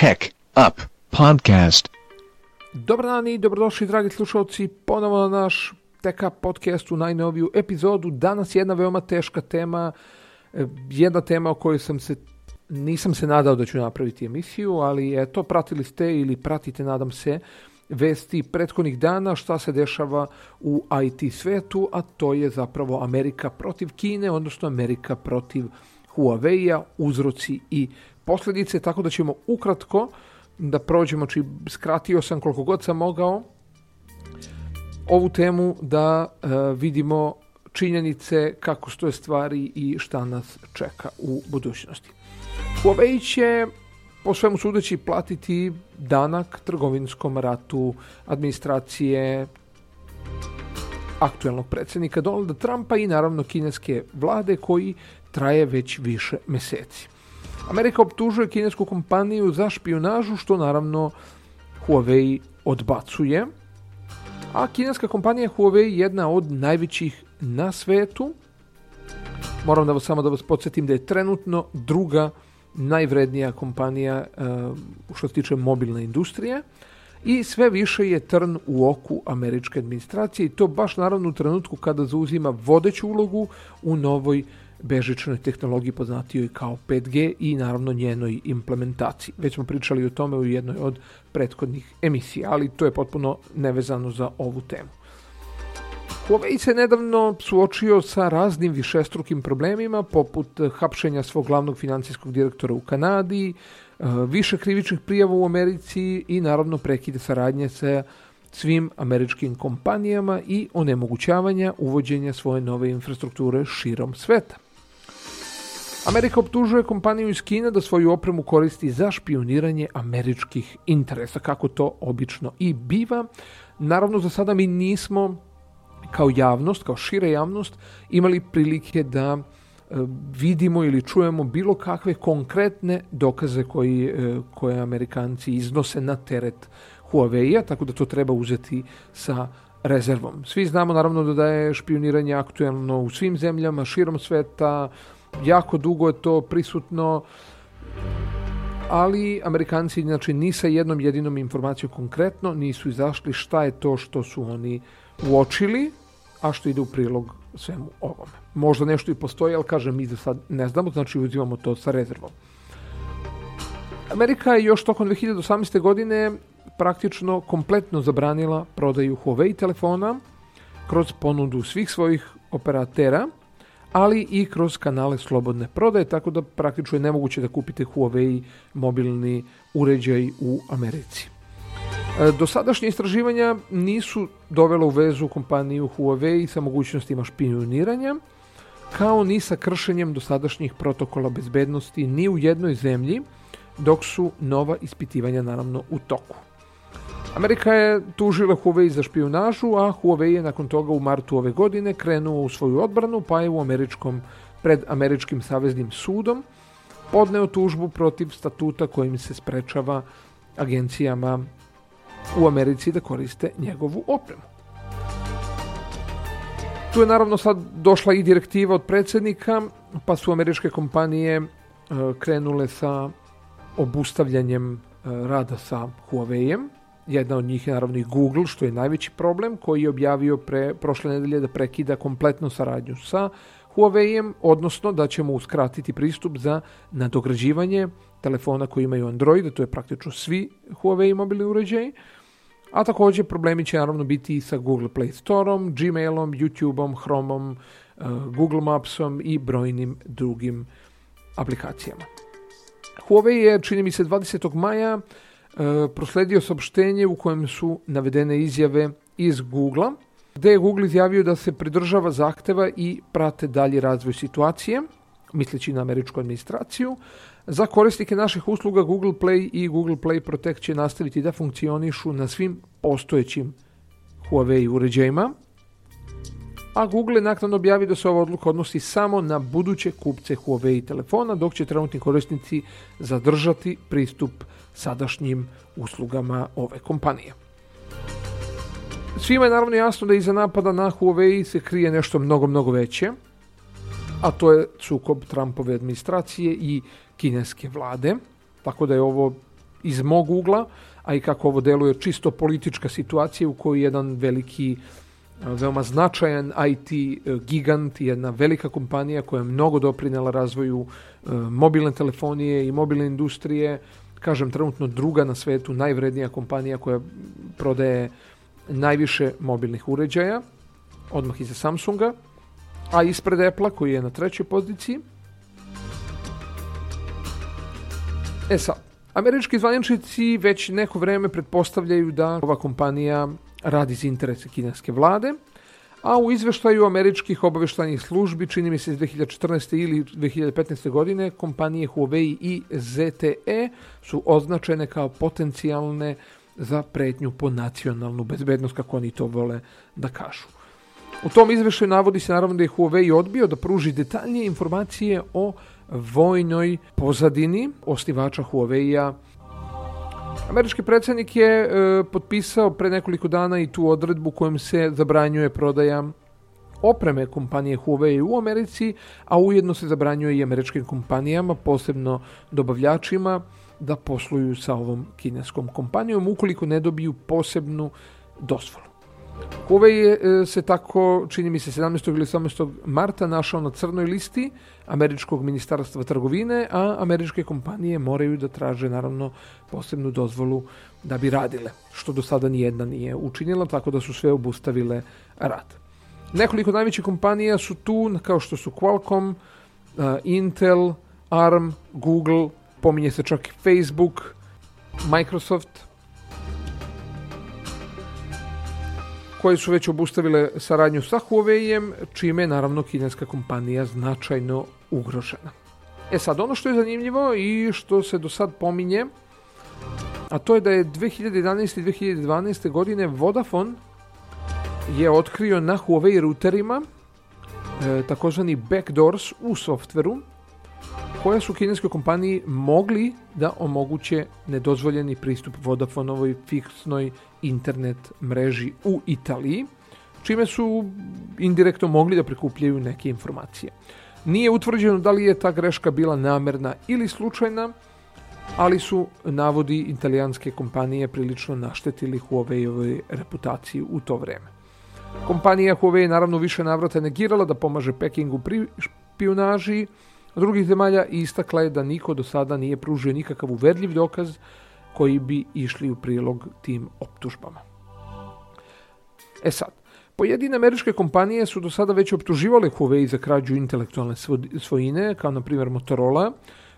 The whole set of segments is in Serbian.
Tech Up Podcast. Dobar dan i dobrodošli dragi slušalci ponovo na naš Tech Up podcast u najnoviju epizodu. Danas jedna veoma teška tema, e, jedna tema o kojoj sam se nisam se nadao da ću napraviti emisiju, ali eto, pratili ste ili pratite, nadam se, vesti prethodnih dana šta se dešava u IT svetu, a to je zapravo Amerika protiv Kine, odnosno Amerika protiv Huawei-a, uzroci i posljedice, tako da ćemo ukratko da prođemo, či skratio sam koliko god sam mogao ovu temu da e, vidimo činjenice kako stoje stvari i šta nas čeka u budućnosti. Huawei će po svemu sudeći platiti danak trgovinskom ratu administracije aktuelnog predsjednika Donalda Trumpa i naravno kineske vlade koji traje već više meseci. Amerika optužuje kinesku kompaniju za špionažu što naravno Huawei odbacuje. A kineska kompanija Huawei je jedna od najvećih na svetu. Moram da vas samo da vas podsjetim da je trenutno druga najvrednija kompanija uh, što se tiče mobilne industrije i sve više je trn u oku američke administracije i to baš naravno u trenutku kada zauzima vodeću ulogu u novoj bežičnoj tehnologiji poznatijoj kao 5G i naravno njenoj implementaciji. Već smo pričali o tome u jednoj od prethodnih emisija, ali to je potpuno nevezano za ovu temu. Huawei se nedavno suočio sa raznim višestrukim problemima, poput hapšenja svog glavnog financijskog direktora u Kanadi, e, više krivičnih prijava u Americi i naravno prekide saradnje sa svim američkim kompanijama i onemogućavanja uvođenja svoje nove infrastrukture širom sveta. Amerika optužuje kompaniju iz Kine da svoju opremu koristi za špioniranje američkih interesa, kako to obično i biva. Naravno, za sada mi nismo kao javnost, kao šira javnost, imali prilike da e, vidimo ili čujemo bilo kakve konkretne dokaze koji, e, koje Amerikanci iznose na teret Huawei-a, tako da to treba uzeti sa rezervom. Svi znamo naravno da je špioniranje aktuelno u svim zemljama, širom sveta, jako dugo je to prisutno, ali Amerikanci znači ni sa jednom jedinom informacijom konkretno nisu izašli šta je to što su oni uočili, a što ide u prilog svemu ovome. Možda nešto i postoji, ali kažem, mi za sad ne znamo, znači uzimamo to sa rezervom. Amerika je još tokom 2018. godine praktično kompletno zabranila prodaju Huawei telefona kroz ponudu svih svojih operatera, ali i kroz kanale slobodne prodaje, tako da praktično je nemoguće da kupite Huawei mobilni uređaj u Americi. E, dosadašnje istraživanja nisu dovela u vezu kompaniju Huawei sa mogućnostima špioniranja, kao ni sa kršenjem dosadašnjih protokola bezbednosti ni u jednoj zemlji, dok su nova ispitivanja naravno u toku. Amerika je tužila Huawei za špionažu, a Huawei je nakon toga u martu ove godine krenuo u svoju odbranu, pa je u američkom, pred američkim saveznim sudom podneo tužbu protiv statuta kojim se sprečava agencijama u Americi da koriste njegovu opremu. Tu je naravno sad došla i direktiva od predsjednika, pa su američke kompanije e, krenule sa obustavljanjem e, rada sa Huawei-em. Jedna od njih je naravno i Google, što je najveći problem, koji je objavio pre, prošle nedelje da prekida kompletnu saradnju sa Huawei-em, odnosno da ćemo uskratiti pristup za nadograđivanje telefona koji imaju Android, to je praktično svi Huawei mobilni uređaji, a također problemi će naravno biti i sa Google Play Storeom, Gmailom, YouTubeom, Chromom, uh, Google Mapsom i brojnim drugim aplikacijama. Huawei je, čini mi se, 20. maja uh, prosledio saopštenje u kojem su navedene izjave iz Google-a, gde je Google izjavio da se pridržava zahteva i prate dalji razvoj situacije, misleći na američku administraciju, za korisnike naših usluga Google Play i Google Play Protect će nastaviti da funkcionišu na svim postojećim Huawei uređajima, a Google je naknadno objavi da se ova odluka odnosi samo na buduće kupce Huawei telefona, dok će trenutni korisnici zadržati pristup sadašnjim uslugama ove kompanije. Svima je naravno jasno da iza napada na Huawei se krije nešto mnogo, mnogo veće, a to je sukob Trumpove administracije i kineske vlade, tako da je ovo iz mog ugla, a i kako ovo deluje čisto politička situacija u kojoj jedan veliki veoma značajan IT e, gigant, jedna velika kompanija koja je mnogo doprinela razvoju e, mobilne telefonije i mobilne industrije, kažem trenutno druga na svetu, najvrednija kompanija koja prodaje najviše mobilnih uređaja, odmah iza Samsunga, a ispred Apple koji je na trećoj poziciji. E sad, američki zvaničnici već neko vreme pretpostavljaju da ova kompanija radi za interese kineske vlade, a u izveštaju američkih obaveštajnih službi, čini mi se iz 2014. ili 2015. godine, kompanije Huawei i ZTE su označene kao potencijalne za pretnju po nacionalnu bezbednost, kako oni to vole da kažu. U tom izveštaju navodi se naravno da je Huawei odbio da pruži detaljnije informacije o vojnoj pozadini osnivača Huawei-a Američki predsjednik je e, potpisao pre nekoliko dana i tu odredbu kojom se zabranjuje prodaja opreme kompanije Huawei u Americi, a ujedno se zabranjuje i američkim kompanijama, posebno dobavljačima, da posluju sa ovom kineskom kompanijom ukoliko ne dobiju posebnu dozvolu. Je e, se tako, čini mi se, 17. ili 18. marta našao na crnoj listi Američkog ministarstva trgovine, a američke kompanije moraju da traže naravno posebnu dozvolu da bi radile, što do sada nijedna nije učinila, tako da su sve obustavile rad. Nekoliko najvećih kompanija su tu, kao što su Qualcomm, e, Intel, ARM, Google, pominje se čak i Facebook, Microsoft, koje su već obustavile saradnju sa Huawei-em, čime je naravno kineska kompanija značajno ugrožena. E sad, ono što je zanimljivo i što se do sad pominje, a to je da je 2011. i 2012. godine Vodafone je otkrio na Huawei routerima e, takozvani backdoors u softveru koja su kineskoj kompaniji mogli da omoguće nedozvoljeni pristup Vodafonovoj fiksnoj internet mreži u Italiji, čime su indirektno mogli da prikupljaju neke informacije. Nije utvrđeno da li je ta greška bila namerna ili slučajna, ali su navodi italijanske kompanije prilično naštetili Huawei-ovoj reputaciji u to vreme. Kompanija Huawei naravno više navrata negirala da pomaže Pekingu pri špionaži drugih zemalja i istakla je da niko do sada nije pružio nikakav uverljiv dokaz koji bi išli u prilog tim optužbama. E sad, pojedine američke kompanije su do sada već optuživale Huawei za krađu intelektualne svojine, kao na primjer Motorola,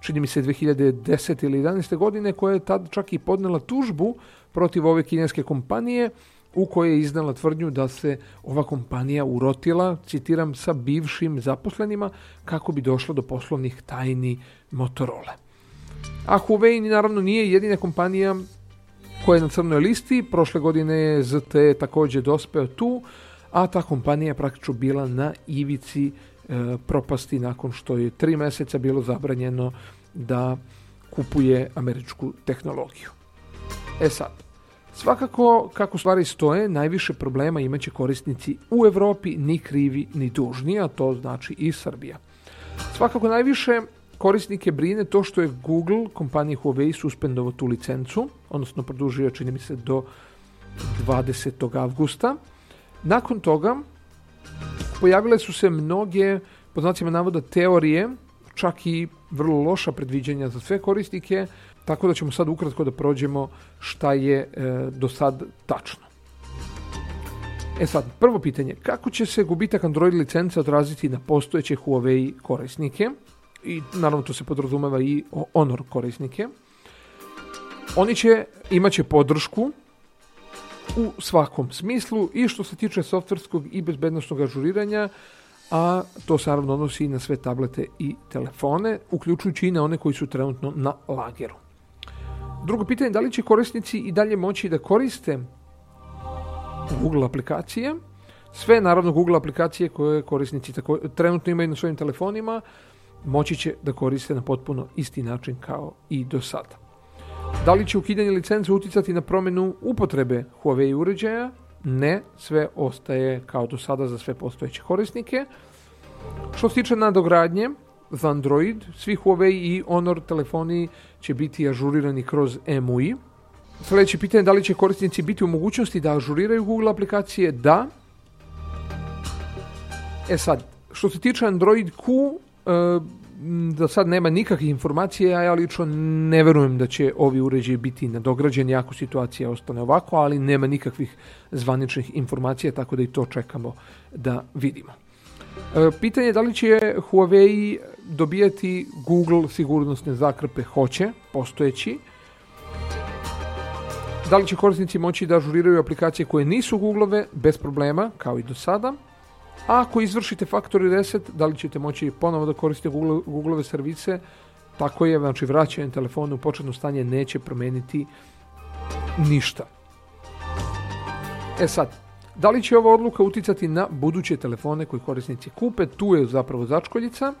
čini mi se 2010. ili 11. godine, koja je tad čak i podnela tužbu protiv ove kineske kompanije, u kojoj je iznala tvrdnju da se ova kompanija urotila, citiram, sa bivšim zaposlenima kako bi došlo do poslovnih tajni Motorola. A Huawei naravno nije jedina kompanija koja je na crnoj listi. Prošle godine je ZT također dospeo tu, a ta kompanija je praktično bila na ivici e, propasti nakon što je tri mjeseca bilo zabranjeno da kupuje američku tehnologiju. E sad, svakako kako stvari stoje, najviše problema imaće korisnici u Europi ni krivi ni dužni, a to znači i Srbija. Svakako najviše korisnike brine to što je Google kompaniji Huawei suspendovao tu licencu, odnosno produžio čini mi se do 20. avgusta. Nakon toga pojavile su se mnoge, po znacima navoda, teorije, čak i vrlo loša predviđanja za sve korisnike, tako da ćemo sad ukratko da prođemo šta je e, do sad tačno. E sad, prvo pitanje, kako će se gubitak Android licence odraziti na postojeće Huawei korisnike? I naravno to se podrazumeva i Honor korisnike. Oni će, imat će podršku u svakom smislu i što se tiče softverskog i bezbednostnog ažuriranja, a to se naravno odnosi i na sve tablete i telefone, uključujući i na one koji su trenutno na lageru. Drugo pitanje, da li će korisnici i dalje moći da koriste Google aplikacije, sve naravno Google aplikacije koje korisnici tako, trenutno imaju na svojim telefonima, moći će da koriste na potpuno isti način kao i do sada. Da li će ukidanje licence uticati na promjenu upotrebe Huawei uređaja? Ne, sve ostaje kao do sada za sve postojeće korisnike. Što se tiče nadogradnje, za Android. Svi Huawei i Honor telefoni će biti ažurirani kroz MUI. Sljedeće pitanje da li će korisnici biti u mogućnosti da ažuriraju Google aplikacije? Da. E sad, što se tiče Android Q, da sad nema nikakvih informacija, ja lično ne verujem da će ovi uređaji biti nadograđeni ako situacija ostane ovako, ali nema nikakvih zvaničnih informacija, tako da i to čekamo da vidimo. E, pitanje je da li će Huawei dobijati Google sigurnosne zakrpe? Hoće, postojeći. Da li će korisnici moći da ažuriraju aplikacije koje nisu Googleove bez problema, kao i do sada? A ako izvršite factory reset, da li ćete moći ponovo da koristite Google, Googleove servise? Tako je, znači vraćanje telefona u početno stanje neće promeniti ništa. E sad, da li će ova odluka uticati na buduće telefone koje korisnici kupe? Tu je zapravo začkoljica.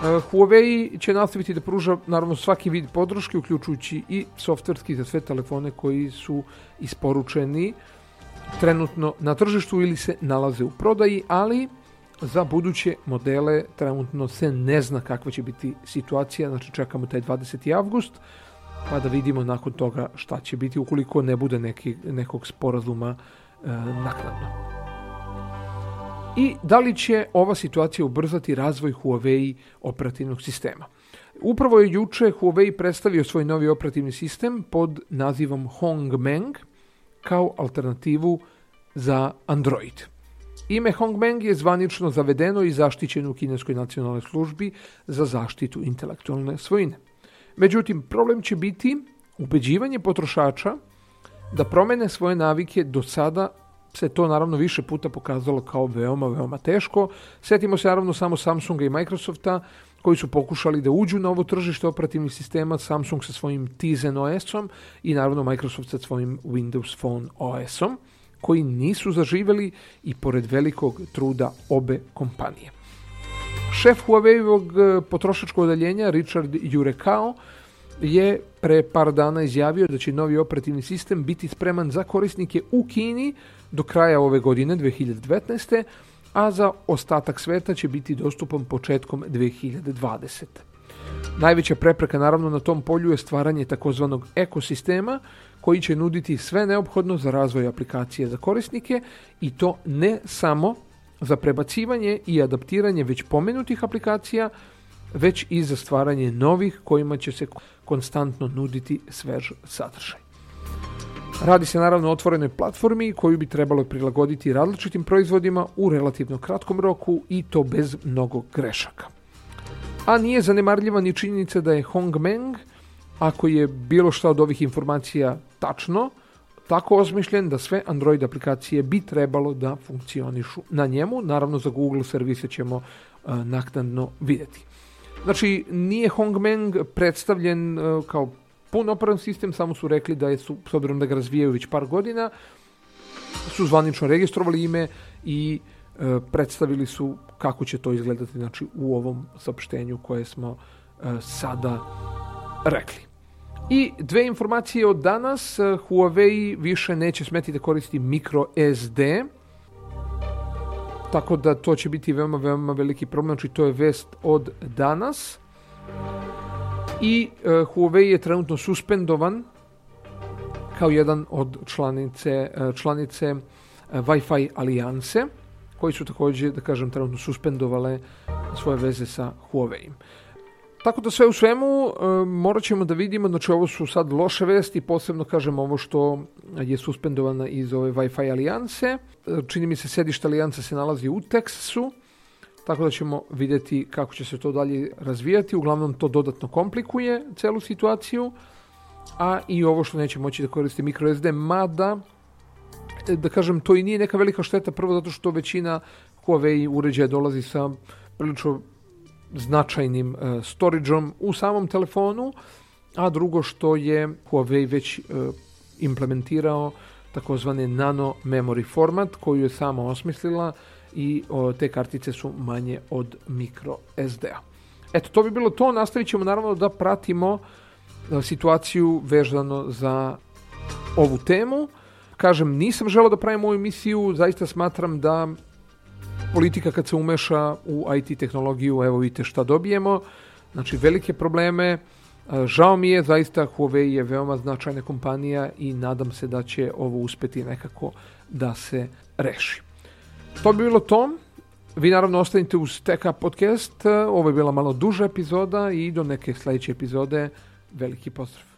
Uh, Huawei će nastaviti da pruža naravno svaki vid podrške, uključujući i softverski za sve telefone koji su isporučeni trenutno na tržištu ili se nalaze u prodaji, ali za buduće modele trenutno se ne zna kakva će biti situacija, znači čekamo taj 20. avgust, pa da vidimo nakon toga šta će biti ukoliko ne bude neki, nekog sporazuma e, naknadno. I da li će ova situacija ubrzati razvoj Huawei operativnog sistema? Upravo je juče Huawei predstavio svoj novi operativni sistem pod nazivom Hongmeng – kao alternativu za Android. Ime Hongmeng je zvanično zavedeno i zaštićeno u kineskoj nacionalnoj službi za zaštitu intelektualne svojine. Međutim, problem će biti ubeđivanje potrošača da promene svoje navike do sada se to naravno više puta pokazalo kao veoma, veoma teško. Sjetimo se naravno samo Samsunga i Microsofta koji su pokušali da uđu na ovo tržište operativnih sistema, Samsung sa svojim Tizen OS-om i naravno Microsoft sa svojim Windows Phone OS-om, koji nisu zaživjeli i pored velikog truda obe kompanije. Šef Huawei-ovog e, potrošačkog odaljenja Richard Jurekao je pre par dana izjavio da će novi operativni sistem biti spreman za korisnike u Kini do kraja ove godine 2019 a za ostatak sveta će biti dostupan početkom 2020. Najveća prepreka naravno na tom polju je stvaranje takozvanog ekosistema koji će nuditi sve neophodno za razvoj aplikacije za korisnike i to ne samo za prebacivanje i adaptiranje već pomenutih aplikacija, već i za stvaranje novih kojima će se konstantno nuditi svež sadržaj. Radi se naravno o otvorenoj platformi koju bi trebalo prilagoditi različitim proizvodima u relativno kratkom roku i to bez mnogo grešaka. A nije zanemarljiva ni činjenica da je Hongmeng, ako je bilo šta od ovih informacija tačno, tako osmišljen da sve Android aplikacije bi trebalo da funkcionišu na njemu. Naravno za Google servise ćemo uh, naknadno vidjeti. Znači, nije Hongmeng predstavljen uh, kao pun operativni sistem, samo su rekli da je su, s obzirom da ga razvijaju već par godina, su zvanično registrovali ime i e, predstavili su kako će to izgledati znači, u ovom saopštenju koje smo e, sada rekli. I dve informacije od danas, e, Huawei više neće smeti da koristi micro SD, tako da to će biti veoma, veoma veliki problem, znači to je vest od danas i uh, Huawei je trenutno suspendovan kao jedan od članice, uh, članice uh, Wi-Fi alijanse koji su također, da kažem, trenutno suspendovale svoje veze sa Huawei. Tako da sve u svemu uh, morat ćemo da vidimo, znači ovo su sad loše vesti, posebno kažem ovo što je suspendovana iz ove Wi-Fi alijanse. Čini mi se sedište alijanse se nalazi u Teksasu, tako da ćemo vidjeti kako će se to dalje razvijati. Uglavnom to dodatno komplikuje celu situaciju, a i ovo što neće moći da koristi microSD, mada e, da kažem, to i nije neka velika šteta, prvo zato što većina Huawei uređaja dolazi sa prilično značajnim uh, storageom u samom telefonu, a drugo što je Huawei već uh, implementirao takozvani nano memory format koju je sama osmislila i o, te kartice su manje od micro SD-a. Eto, to bi bilo to. Nastavit ćemo naravno da pratimo e, situaciju vezano za ovu temu. Kažem, nisam želeo da pravim ovu emisiju, zaista smatram da politika kad se umeša u IT tehnologiju, evo vidite šta dobijemo. Znači velike probleme. E, Žao mi je, zaista Huawei je veoma značajna kompanija i nadam se da će ovo uspeti nekako da se reši. To bi bilo to. Vi naravno ostanite uz TK podcast. Ovo je bila malo duža epizoda i do neke sledeće epizode veliki pozdrav.